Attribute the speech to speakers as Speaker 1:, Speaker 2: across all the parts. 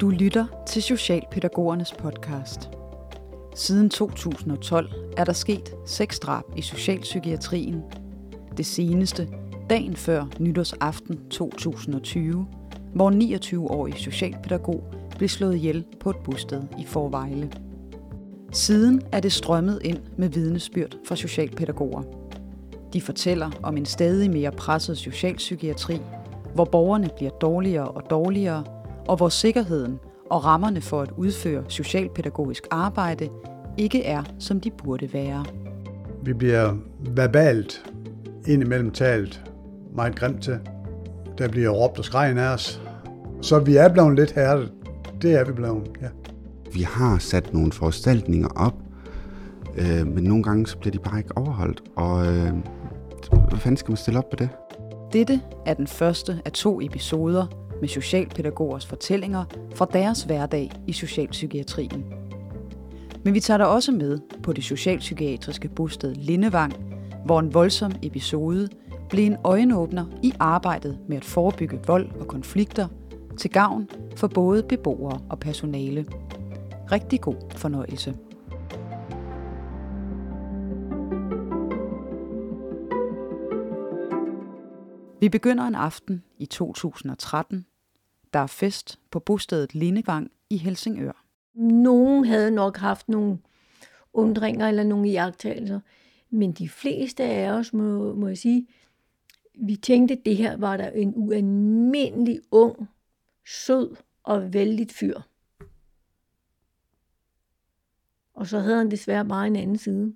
Speaker 1: Du lytter til Socialpædagogernes podcast. Siden 2012 er der sket seks drab i socialpsykiatrien. Det seneste, dagen før nytårsaften 2020, hvor 29-årig socialpædagog blev slået ihjel på et bosted i Forvejle. Siden er det strømmet ind med vidnesbyrd fra socialpædagoger. De fortæller om en stadig mere presset socialpsykiatri, hvor borgerne bliver dårligere og dårligere, og hvor sikkerheden og rammerne for at udføre socialpædagogisk arbejde ikke er, som de burde være.
Speaker 2: Vi bliver verbalt indimellem talt meget grimt til. Der bliver råbt og skrejen af os. Så vi er blevet lidt hærdet. Det er vi blevet, ja.
Speaker 3: Vi har sat nogle foranstaltninger op, øh, men nogle gange så bliver de bare ikke overholdt. Og øh, hvad fanden skal man stille op på det?
Speaker 1: Dette er den første af to episoder med socialpædagogers fortællinger fra deres hverdag i socialpsykiatrien. Men vi tager dig også med på det socialpsykiatriske bosted Lindevang, hvor en voldsom episode blev en øjenåbner i arbejdet med at forebygge vold og konflikter til gavn for både beboere og personale. Rigtig god fornøjelse. Vi begynder en aften i 2013. Der er fest på bostedet Lindevang i Helsingør.
Speaker 4: Nogen havde nok haft nogle undringer eller nogle iagttagelser, men de fleste af os, må, må jeg sige, vi tænkte, at det her var der en ualmindelig ung, sød og vældig fyr. Og så havde han desværre bare en anden side.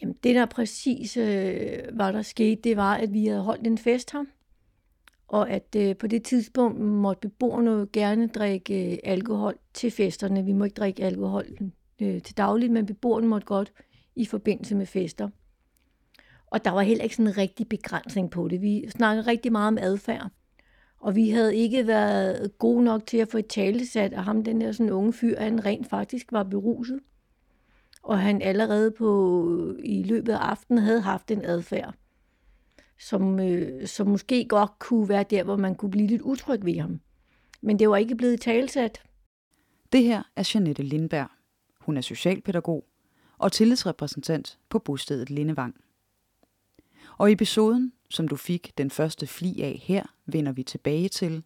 Speaker 4: Jamen det der præcis øh, var der skete, det var, at vi havde holdt en fest her. Og at øh, på det tidspunkt måtte beboerne gerne drikke øh, alkohol til festerne. Vi må ikke drikke alkohol øh, til dagligt, men beboerne måtte godt i forbindelse med fester. Og der var heller ikke sådan en rigtig begrænsning på det. Vi snakkede rigtig meget om adfærd. Og vi havde ikke været gode nok til at få et talesat af ham, den der sådan unge fyr, han rent faktisk var beruset. Og han allerede på, øh, i løbet af aftenen havde haft en adfærd, som, øh, som måske godt kunne være der, hvor man kunne blive lidt utryg ved ham. Men det var ikke blevet talsat.
Speaker 1: Det her er Janette Lindberg. Hun er socialpædagog og tillidsrepræsentant på bostedet Lindevang. Og episoden, som du fik den første fli af her, vender vi tilbage til,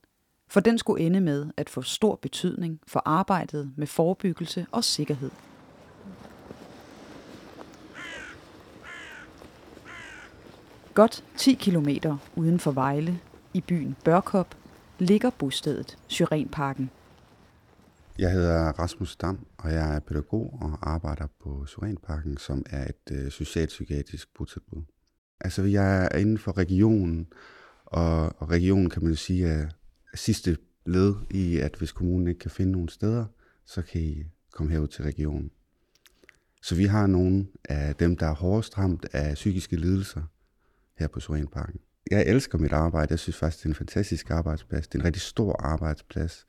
Speaker 1: for den skulle ende med at få stor betydning for arbejdet med forebyggelse og sikkerhed. Godt 10 km uden for Vejle, i byen Børkop, ligger bostedet Syrenparken.
Speaker 3: Jeg hedder Rasmus Dam, og jeg er pædagog og arbejder på Syrenparken, som er et øh, socialpsykiatrisk botilbud. Altså, jeg er inden for regionen, og, og regionen kan man jo sige er, sidste led i, at hvis kommunen ikke kan finde nogen steder, så kan I komme herud til regionen. Så vi har nogle af dem, der er hårdest ramt af psykiske lidelser her på Sorenparken. Jeg elsker mit arbejde. Jeg synes faktisk, det er en fantastisk arbejdsplads. Det er en rigtig stor arbejdsplads.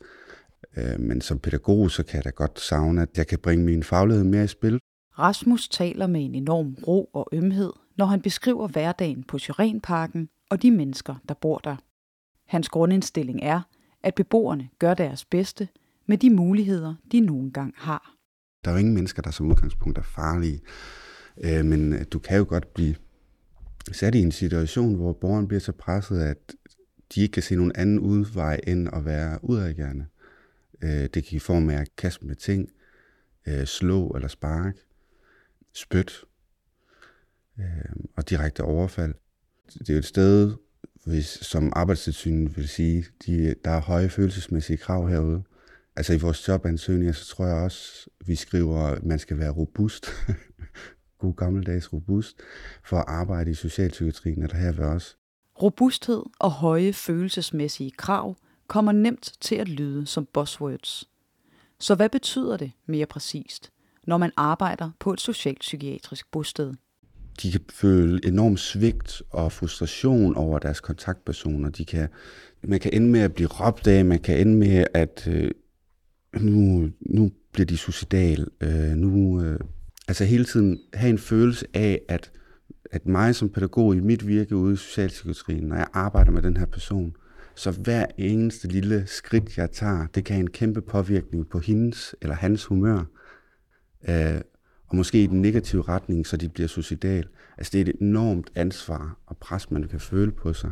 Speaker 3: Øh, men som pædagog, så kan jeg da godt savne, at jeg kan bringe min faglighed mere i spil.
Speaker 1: Rasmus taler med en enorm ro og ømhed, når han beskriver hverdagen på Syrenparken og de mennesker, der bor der. Hans grundindstilling er, at beboerne gør deres bedste med de muligheder, de nogle gang har.
Speaker 3: Der er jo ingen mennesker, der som udgangspunkt er farlige, øh, men du kan jo godt blive sat i en situation, hvor borgeren bliver så presset, at de ikke kan se nogen anden udvej end at være udadgærende. Øh, det kan i form af at kaste med ting, øh, slå eller spark, spyt øh, og direkte overfald. Det er jo et sted, hvis, som arbejdstilsynet vil sige, de, der er høje følelsesmæssige krav herude. Altså i vores jobansøgninger, så tror jeg også, vi skriver, at man skal være robust. God gammeldags robust for at arbejde i socialpsykiatrien, eller her ved os.
Speaker 1: Robusthed og høje følelsesmæssige krav kommer nemt til at lyde som buzzwords. Så hvad betyder det mere præcist, når man arbejder på et socialpsykiatrisk bosted?
Speaker 3: de kan føle enorm svigt og frustration over deres kontaktpersoner. De kan, man kan ende med at blive råbt af, man kan ende med at øh, nu, nu bliver de suicidal. Øh, nu, øh, altså hele tiden have en følelse af, at, at mig som pædagog i mit virke ude i socialpsykiatrien, når jeg arbejder med den her person, Så hver eneste lille skridt, jeg tager, det kan have en kæmpe påvirkning på hendes eller hans humør. Øh, og måske i den negative retning, så de bliver suicidal. Altså det er et enormt ansvar og pres, man kan føle på sig.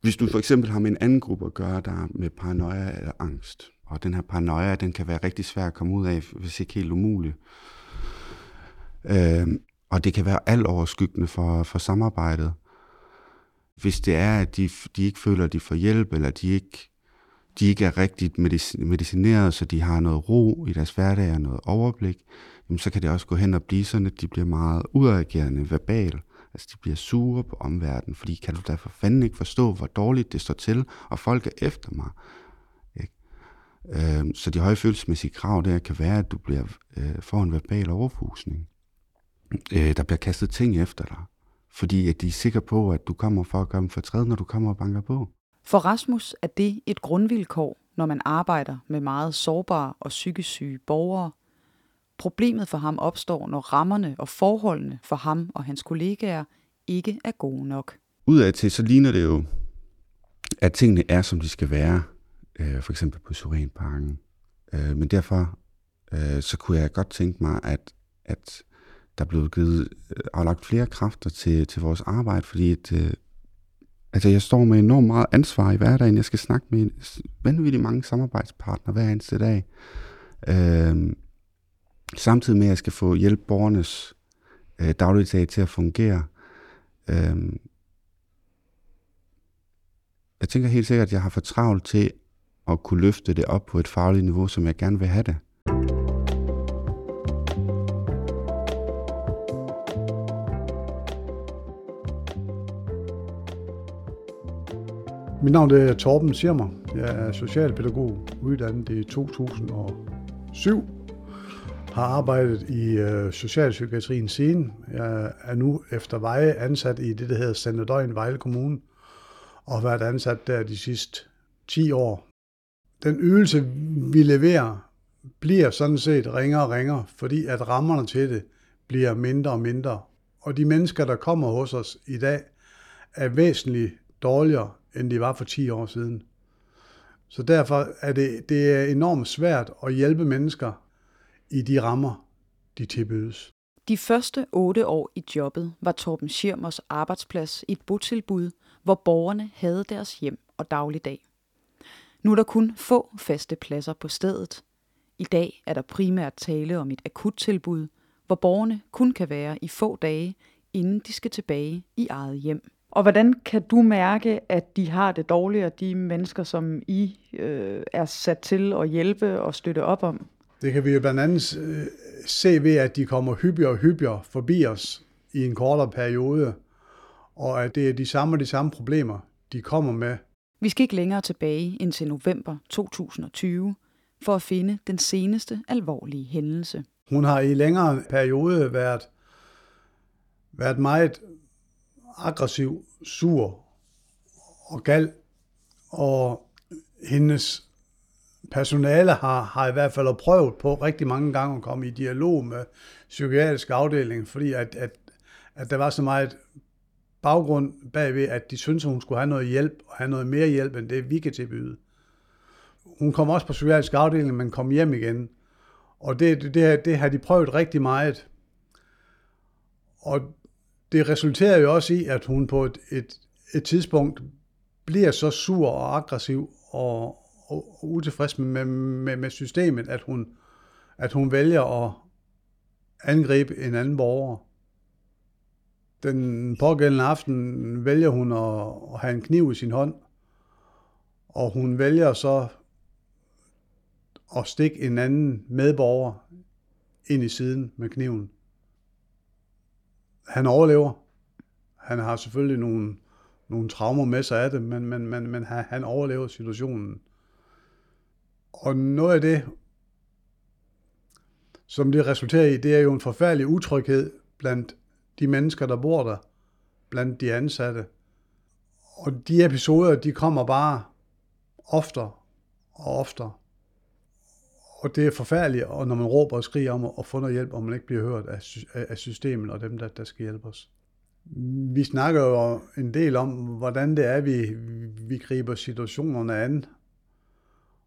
Speaker 3: Hvis du for eksempel har med en anden gruppe at gøre, der med paranoia eller angst, og den her paranoia, den kan være rigtig svær at komme ud af, hvis ikke helt umuligt. Øh, og det kan være alt overskyggende for, for samarbejdet. Hvis det er, at de, de ikke føler, at de får hjælp, eller de ikke, de ikke er rigtigt medicineret, så de har noget ro i deres hverdag og noget overblik, jamen så kan det også gå hen og blive sådan, at de bliver meget udreagerende verbal. Altså de bliver sure på omverdenen, fordi kan du da for fanden ikke forstå, hvor dårligt det står til, og folk er efter mig. Ikke? Øh, så de høje følelsesmæssige krav der kan være, at du bliver, øh, får en verbal overfusning. Øh, der bliver kastet ting efter dig, fordi at de er sikre på, at du kommer for at gøre dem fortræd, når du kommer og banker på.
Speaker 1: For Rasmus er det et grundvilkår, når man arbejder med meget sårbare og psykisk syge borgere. Problemet for ham opstår, når rammerne og forholdene for ham og hans kollegaer ikke er gode nok.
Speaker 3: Udad til, så ligner det jo, at tingene er, som de skal være, øh, for eksempel på Surenparken. Øh, men derfor øh, så kunne jeg godt tænke mig, at, at der blev givet øh, aflagt flere kræfter til, til vores arbejde, fordi at, øh, altså jeg står med enormt meget ansvar i hverdagen. Jeg skal snakke med vanvittigt mange samarbejdspartnere hver eneste dag. Øh, samtidig med, at jeg skal få hjælp borgernes øh, dagligdag til at fungere. Øh, jeg tænker helt sikkert, at jeg har for travlt til at kunne løfte det op på et fagligt niveau, som jeg gerne vil have det.
Speaker 2: Mit navn er Torben Sirmer. Jeg er socialpædagog, uddannet i 2007. Har arbejdet i øh, socialpsykiatrien siden. Jeg er nu efter veje ansat i det, der hedder Sanderdøjen Vejle Kommune, og har været ansat der de sidste 10 år. Den ydelse, vi leverer, bliver sådan set ringere og ringere, fordi at rammerne til det bliver mindre og mindre. Og de mennesker, der kommer hos os i dag, er væsentligt dårligere end de var for 10 år siden. Så derfor er det, det er enormt svært at hjælpe mennesker i de rammer, de tilbydes.
Speaker 1: De første otte år i jobbet var Torben Schirmers arbejdsplads et botilbud, hvor borgerne havde deres hjem og dagligdag. Nu er der kun få faste pladser på stedet. I dag er der primært tale om et akuttilbud, hvor borgerne kun kan være i få dage, inden de skal tilbage i eget hjem. Og hvordan kan du mærke, at de har det dårligere, de mennesker, som I øh, er sat til at hjælpe og støtte op om?
Speaker 2: Det kan vi jo blandt andet øh, se ved, at de kommer hyppigere og hyppigere forbi os i en kortere periode, og at det er de samme og de samme problemer, de kommer med.
Speaker 1: Vi skal ikke længere tilbage end til november 2020 for at finde den seneste alvorlige hændelse.
Speaker 2: Hun har i længere periode været, været meget aggressiv, sur og gal, og hendes personale har, har i hvert fald prøvet på rigtig mange gange at komme i dialog med psykiatrisk afdeling, fordi at, at, at der var så meget baggrund bagved, at de syntes, at hun skulle have noget hjælp, og have noget mere hjælp, end det vi kan tilbyde. Hun kom også på psykiatrisk afdeling, men kom hjem igen. Og det, det, det, det har de prøvet rigtig meget. Og det resulterer jo også i, at hun på et, et, et tidspunkt bliver så sur og aggressiv og, og, og utilfreds med, med, med systemet, at hun, at hun vælger at angribe en anden borger. Den pågældende aften vælger hun at, at have en kniv i sin hånd, og hun vælger så at stikke en anden medborger ind i siden med kniven han overlever. Han har selvfølgelig nogle, nogle traumer med sig af det, men, men, men, men han, han overlever situationen. Og noget af det, som det resulterer i, det er jo en forfærdelig utryghed blandt de mennesker, der bor der, blandt de ansatte. Og de episoder, de kommer bare oftere og oftere. Og det er forfærdeligt, og når man råber og skriger om at få noget hjælp, og man ikke bliver hørt af, af systemet og dem, der, der skal hjælpe os. vi snakker jo en del om, hvordan det er, vi, vi griber situationerne an,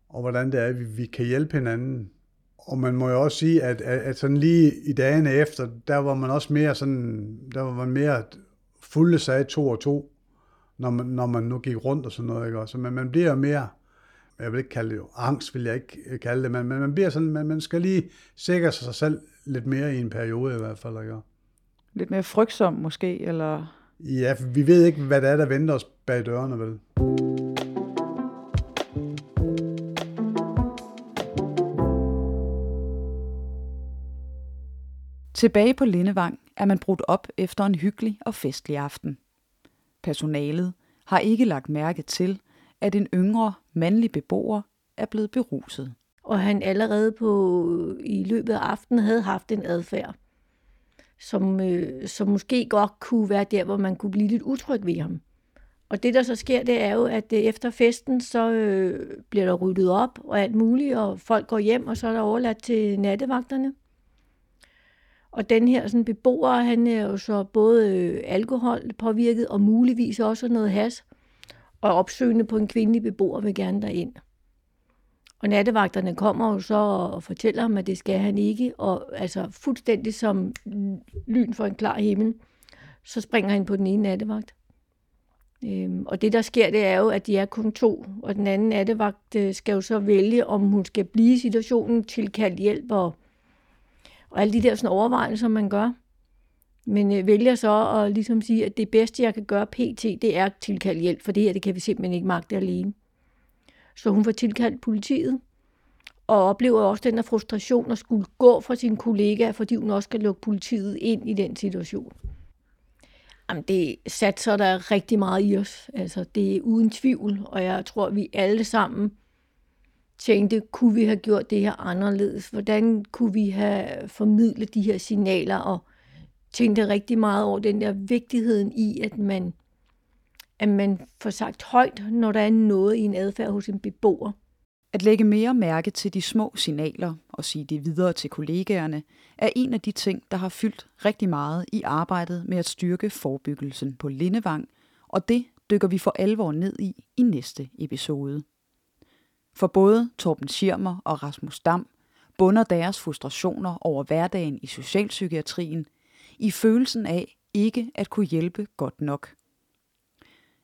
Speaker 2: og hvordan det er, vi, vi kan hjælpe hinanden. Og man må jo også sige, at, at, at sådan lige i dagene efter, der var man også mere sådan, der var man mere fulde sig to og to, når man, når man nu gik rundt og sådan noget, ikke? Så man, man bliver mere, jeg vil ikke kalde det jo, angst vil jeg ikke kalde det, men, men man bliver sådan, man, man skal lige sikre sig selv lidt mere i en periode i hvert fald, ikke?
Speaker 1: Lidt mere frygtsom måske, eller?
Speaker 2: Ja, vi ved ikke, hvad det er, der venter os bag dørene, vel?
Speaker 1: Tilbage på Lindevang er man brudt op efter en hyggelig og festlig aften. Personalet har ikke lagt mærke til, at en yngre mandlig beboer er blevet beruset.
Speaker 4: Og han allerede på i løbet af aftenen havde haft en adfærd, som, øh, som måske godt kunne være der, hvor man kunne blive lidt utryg ved ham. Og det, der så sker, det er jo, at øh, efter festen, så øh, bliver der ryddet op og alt muligt, og folk går hjem, og så er der overladt til nattevagterne. Og den her sådan, beboer, han er jo så både øh, alkohol påvirket, og muligvis også noget has, og opsøgende på en kvindelig beboer vil gerne derind. Og nattevagterne kommer jo så og fortæller ham, at det skal han ikke, og altså fuldstændig som lyn for en klar himmel, så springer han på den ene nattevagt. Øhm, og det, der sker, det er jo, at de er kun to, og den anden nattevagt øh, skal jo så vælge, om hun skal blive i situationen, tilkaldt hjælp og, og alle de der sådan overvejelser, man gør. Men øh, vælger så at ligesom sige, at det bedste, jeg kan gøre pt, det er at tilkalde hjælp, for det her, det kan vi simpelthen ikke magte alene. Så hun får tilkaldt politiet, og oplever også den her frustration at skulle gå fra sine kollegaer, fordi hun også skal lukke politiet ind i den situation. Jamen, det satser der rigtig meget i os. Altså, det er uden tvivl, og jeg tror, vi alle sammen tænkte, kunne vi have gjort det her anderledes? Hvordan kunne vi have formidlet de her signaler? Og tænkte rigtig meget over den der vigtigheden i, at man at man får sagt højt, når der er noget i en adfærd hos en beboer.
Speaker 1: At lægge mere mærke til de små signaler og sige det videre til kollegaerne, er en af de ting, der har fyldt rigtig meget i arbejdet med at styrke forebyggelsen på Lindevang, og det dykker vi for alvor ned i i næste episode. For både Torben Schirmer og Rasmus Dam bunder deres frustrationer over hverdagen i socialpsykiatrien i følelsen af ikke at kunne hjælpe godt nok –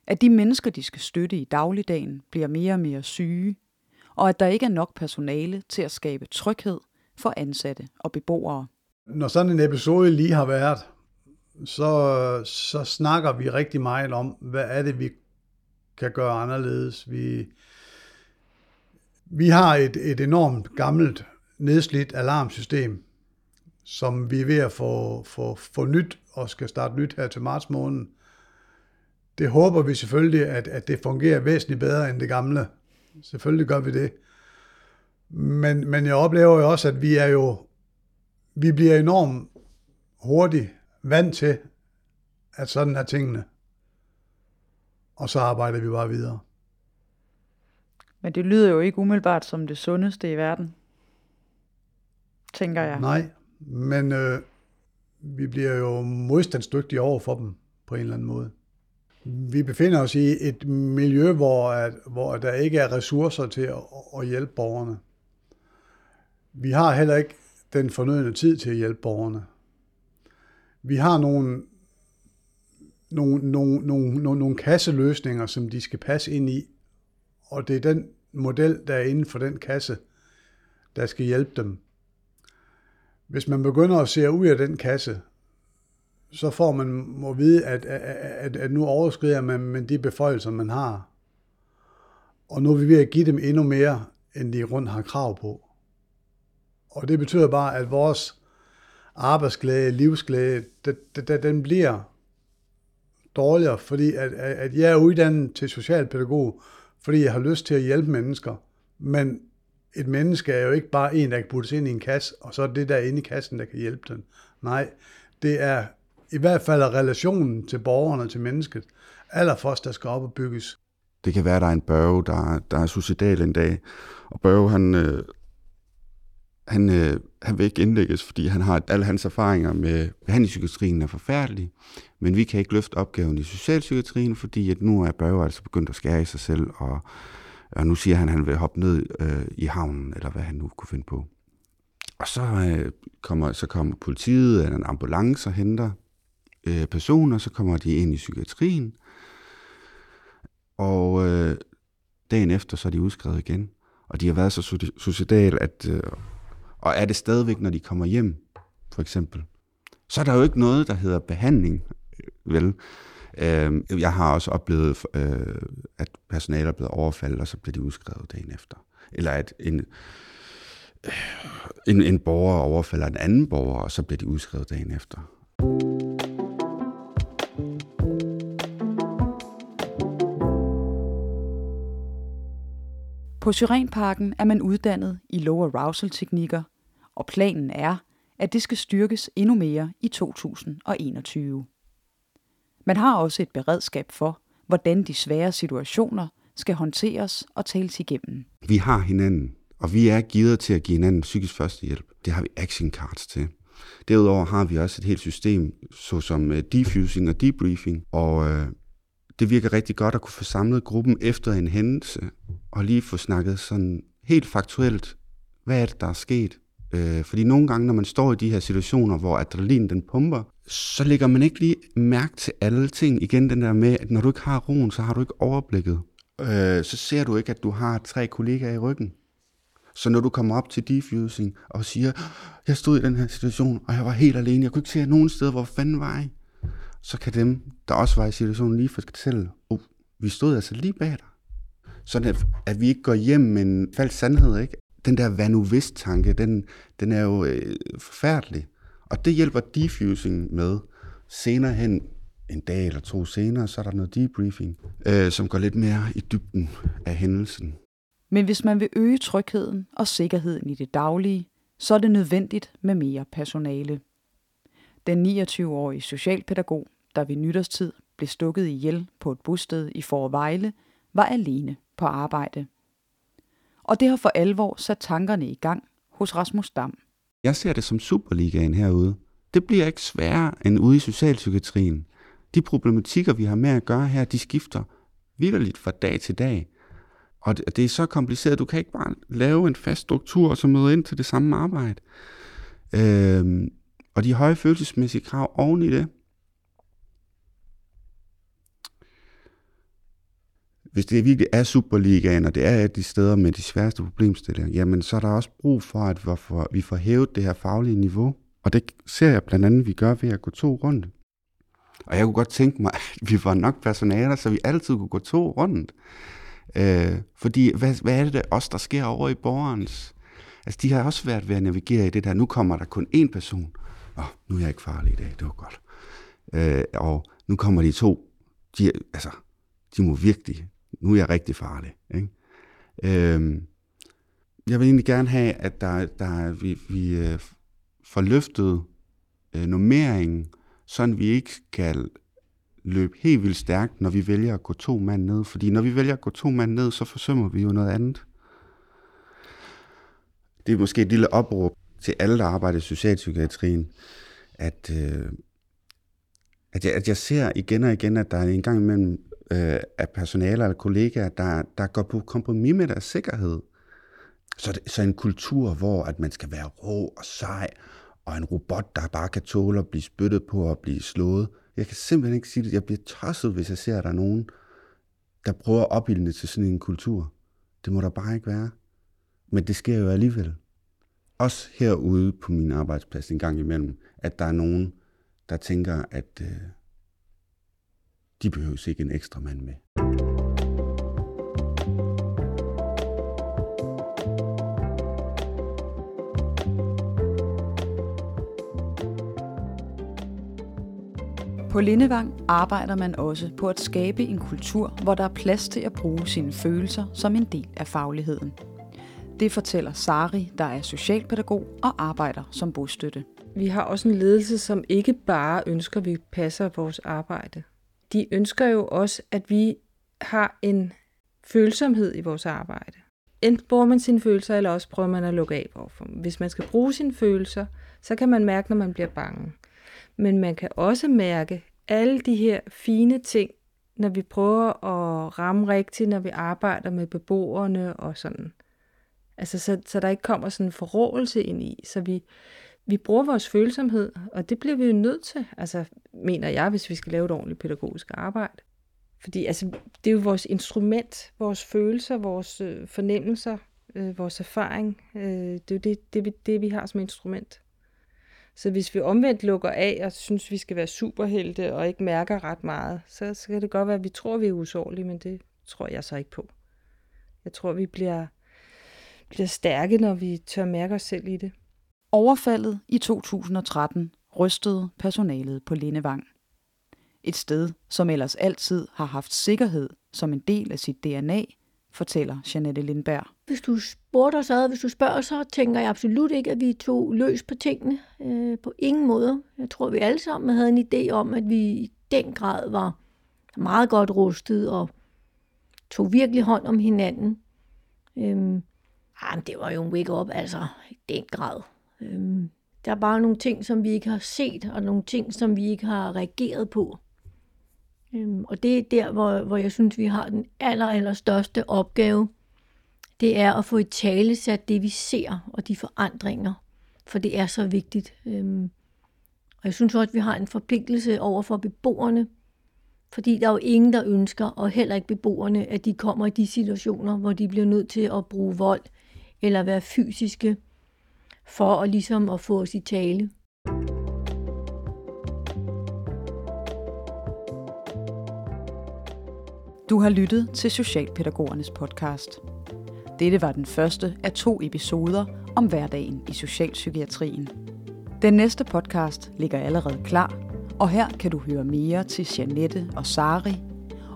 Speaker 1: at de mennesker, de skal støtte i dagligdagen, bliver mere og mere syge, og at der ikke er nok personale til at skabe tryghed for ansatte og beboere.
Speaker 2: Når sådan en episode lige har været, så, så snakker vi rigtig meget om, hvad er det, vi kan gøre anderledes. Vi, vi har et, et enormt gammelt, nedslidt alarmsystem, som vi er ved at få, få, få nyt og skal starte nyt her til marts måned det håber vi selvfølgelig, at, at det fungerer væsentligt bedre end det gamle. Selvfølgelig gør vi det. Men, men jeg oplever jo også, at vi er jo, vi bliver enormt hurtigt vant til, at sådan er tingene. Og så arbejder vi bare videre.
Speaker 1: Men det lyder jo ikke umiddelbart som det sundeste i verden, tænker jeg.
Speaker 2: Nej, men øh, vi bliver jo modstandsdygtige over for dem på en eller anden måde. Vi befinder os i et miljø, hvor, at, hvor der ikke er ressourcer til at, at hjælpe borgerne. Vi har heller ikke den fornødne tid til at hjælpe borgerne. Vi har nogle, nogle, nogle, nogle, nogle, nogle kasseløsninger, som de skal passe ind i, og det er den model, der er inden for den kasse, der skal hjælpe dem. Hvis man begynder at se ud af den kasse, så får man må vide, at, at, at nu overskrider man med de beføjelser, man har. Og nu er vi ved at give dem endnu mere, end de rundt har krav på. Og det betyder bare, at vores arbejdsglæde, livsglæde, det, den bliver dårligere, fordi at, at jeg er uddannet til socialpædagog, fordi jeg har lyst til at hjælpe mennesker. Men et menneske er jo ikke bare en, der kan puttes ind i en kasse, og så er det der inde i kassen, der kan hjælpe den. Nej, det er i hvert fald relationen til borgerne, til mennesket, allerførst, der skal op og bygges.
Speaker 3: Det kan være, at der er en børge, der, der er suicidal en dag, og Børge, han, øh, Han, øh, han vil ikke indlægges, fordi han har alle hans erfaringer med behandlingspsykiatrien er forfærdelige, men vi kan ikke løfte opgaven i socialpsykiatrien, fordi at nu er Børge altså begyndt at skære i sig selv, og, og nu siger han, at han vil hoppe ned øh, i havnen, eller hvad han nu kunne finde på. Og så, øh, kommer, så kommer politiet eller en ambulance og henter øh, personer, så kommer de ind i psykiatrien, og øh, dagen efter, så er de udskrevet igen. Og de har været så suicidal, at, øh, og er det stadigvæk, når de kommer hjem, for eksempel. Så er der jo ikke noget, der hedder behandling, øh, vel? Øh, jeg har også oplevet, øh, at personalet er blevet overfaldet, og så bliver de udskrevet dagen efter. Eller at en, øh, en, en borger overfalder en anden borger, og så bliver de udskrevet dagen efter.
Speaker 1: På Syrenparken er man uddannet i low arousal-teknikker, og planen er, at det skal styrkes endnu mere i 2021. Man har også et beredskab for, hvordan de svære situationer skal håndteres og tales igennem.
Speaker 3: Vi har hinanden, og vi er givet til at give hinanden psykisk førstehjælp. Det har vi action cards til. Derudover har vi også et helt system, såsom øh, defusing og debriefing, og øh, det virker rigtig godt at kunne få samlet gruppen efter en hændelse, og lige få snakket sådan helt faktuelt, hvad er det, der er sket? Øh, fordi nogle gange, når man står i de her situationer, hvor adrenalin den pumper, så lægger man ikke lige mærke til alle ting. Igen den der med, at når du ikke har roen, så har du ikke overblikket. Øh, så ser du ikke, at du har tre kollegaer i ryggen. Så når du kommer op til defusing og siger, jeg stod i den her situation, og jeg var helt alene, jeg kunne ikke se nogen steder, hvor fanden var jeg? Så kan dem, der også var i situationen, lige fortælle, oh, vi stod altså lige bag dig. Sådan at, at vi ikke går hjem med en falsk sandhed, ikke? Den der hvad nu hvis tanke, den, den er jo øh, forfærdelig. Og det hjælper defusing med. Senere hen, en dag eller to senere, så er der noget debriefing, øh, som går lidt mere i dybden af hændelsen.
Speaker 1: Men hvis man vil øge trygheden og sikkerheden i det daglige, så er det nødvendigt med mere personale. Den 29-årige socialpædagog, der ved nytårstid blev stukket ihjel på et bosted i Forvejle, var alene på arbejde. Og det har for alvor sat tankerne i gang hos Rasmus Dam.
Speaker 3: Jeg ser det som Superligaen herude. Det bliver ikke sværere end ude i socialpsykiatrien. De problematikker, vi har med at gøre her, de skifter vidderligt fra dag til dag. Og det, det er så kompliceret, du kan ikke bare lave en fast struktur og så møde ind til det samme arbejde. Øhm, og de høje følelsesmæssige krav oven i det. Hvis det virkelig er Superligaen, og det er et af de steder med de sværeste problemstillinger, jamen så er der også brug for, at vi får hævet det her faglige niveau. Og det ser jeg blandt andet, at vi gør ved at gå to rundt. Og jeg kunne godt tænke mig, at vi var nok personaler, så vi altid kunne gå to rundt. Øh, fordi hvad, hvad er det der også, der sker over i borgerens? Altså, de har også været ved at navigere i det der. Nu kommer der kun én person. Åh, nu er jeg ikke farlig i dag, det var godt. Øh, og nu kommer de to. De, altså, de må virkelig, nu er jeg rigtig farlig. Ikke? Øh, jeg vil egentlig gerne have, at der, der vi, vi øh, får løftet øh, nummeringen, sådan vi ikke skal løbe helt vildt stærkt, når vi vælger at gå to mand ned. Fordi når vi vælger at gå to mand ned, så forsømmer vi jo noget andet. Det er måske et lille opråb til alle, der arbejder i socialpsykiatrien, at, øh, at, jeg, at jeg ser igen og igen, at der er en gang imellem øh, af personaler eller kollegaer, der, der går på kompromis med deres sikkerhed. Så, det, så en kultur, hvor at man skal være rå og sej, og en robot, der bare kan tåle at blive spyttet på og blive slået, jeg kan simpelthen ikke sige det. Jeg bliver tosset, hvis jeg ser, at der er nogen, der prøver at opildne til sådan en kultur. Det må der bare ikke være. Men det sker jo alligevel. Også herude på min arbejdsplads en gang imellem, at der er nogen, der tænker, at øh, de behøver ikke en ekstra mand med.
Speaker 1: På Lindevang arbejder man også på at skabe en kultur, hvor der er plads til at bruge sine følelser som en del af fagligheden. Det fortæller Sari, der er socialpædagog og arbejder som bostøtte.
Speaker 5: Vi har også en ledelse, som ikke bare ønsker, at vi passer vores arbejde. De ønsker jo også, at vi har en følsomhed i vores arbejde. enten bruger man sine følelser, eller også prøver man at lukke af overfor dem. Hvis man skal bruge sine følelser, så kan man mærke, når man bliver bange. Men man kan også mærke alle de her fine ting, når vi prøver at ramme rigtigt, når vi arbejder med beboerne og sådan. Altså, så, så der ikke kommer sådan en forrådelse ind i. Så vi, vi bruger vores følsomhed, og det bliver vi jo nødt til, altså, mener jeg, hvis vi skal lave et ordentligt pædagogisk arbejde. Fordi altså, det er jo vores instrument, vores følelser, vores øh, fornemmelser, øh, vores erfaring. Øh, det er jo det, det, vi, det, vi har som instrument. Så hvis vi omvendt lukker af og synes, vi skal være superhelte og ikke mærker ret meget, så, så kan det godt være, at vi tror, vi er usårlige, men det tror jeg så ikke på. Jeg tror, vi bliver, bliver stærke, når vi tør mærke os selv i det.
Speaker 1: Overfaldet i 2013 rystede personalet på Lindevang. Et sted, som ellers altid har haft sikkerhed som en del af sit DNA, fortæller Janette Lindberg.
Speaker 4: Hvis du spurgte os ad, hvis du spørger, så tænker jeg absolut ikke, at vi tog løs på tingene. Øh, på ingen måde. Jeg tror, vi alle sammen havde en idé om, at vi i den grad var meget godt rustet og tog virkelig hånd om hinanden. Øhm, ah, det var jo en wake-up, altså i den grad. Øhm, der er bare nogle ting, som vi ikke har set, og nogle ting, som vi ikke har reageret på. Øhm, og det er der, hvor, hvor jeg synes, vi har den aller, aller største opgave. Det er at få i tale sat det, vi ser, og de forandringer. For det er så vigtigt. Øhm, og jeg synes også, at vi har en forpligtelse over for beboerne, fordi der er jo ingen, der ønsker, og heller ikke beboerne, at de kommer i de situationer, hvor de bliver nødt til at bruge vold eller være fysiske for at ligesom at få os i tale.
Speaker 1: Du har lyttet til Socialpædagogernes podcast. Dette var den første af to episoder om hverdagen i socialpsykiatrien. Den næste podcast ligger allerede klar, og her kan du høre mere til Janette og Sari,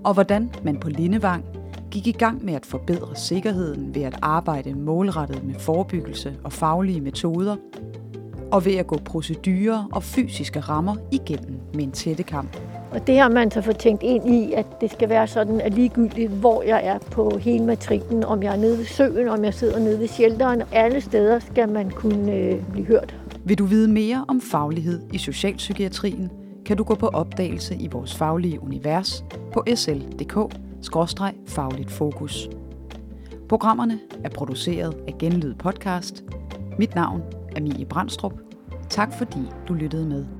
Speaker 1: og hvordan man på Lindevang gik i gang med at forbedre sikkerheden ved at arbejde målrettet med forebyggelse og faglige metoder, og ved at gå procedurer og fysiske rammer igennem med en tættekamp.
Speaker 4: Og det har man så fået tænkt ind i, at det skal være sådan, at ligegyldigt hvor jeg er på hele matrikken, om jeg er nede ved søen, om jeg sidder nede ved shelteren, alle steder skal man kunne øh, blive hørt.
Speaker 1: Vil du vide mere om faglighed i socialpsykiatrien, kan du gå på opdagelse i vores faglige univers på fagligt fokus. Programmerne er produceret af Genlyd Podcast. Mit navn er Mie Brandstrup. Tak fordi du lyttede med.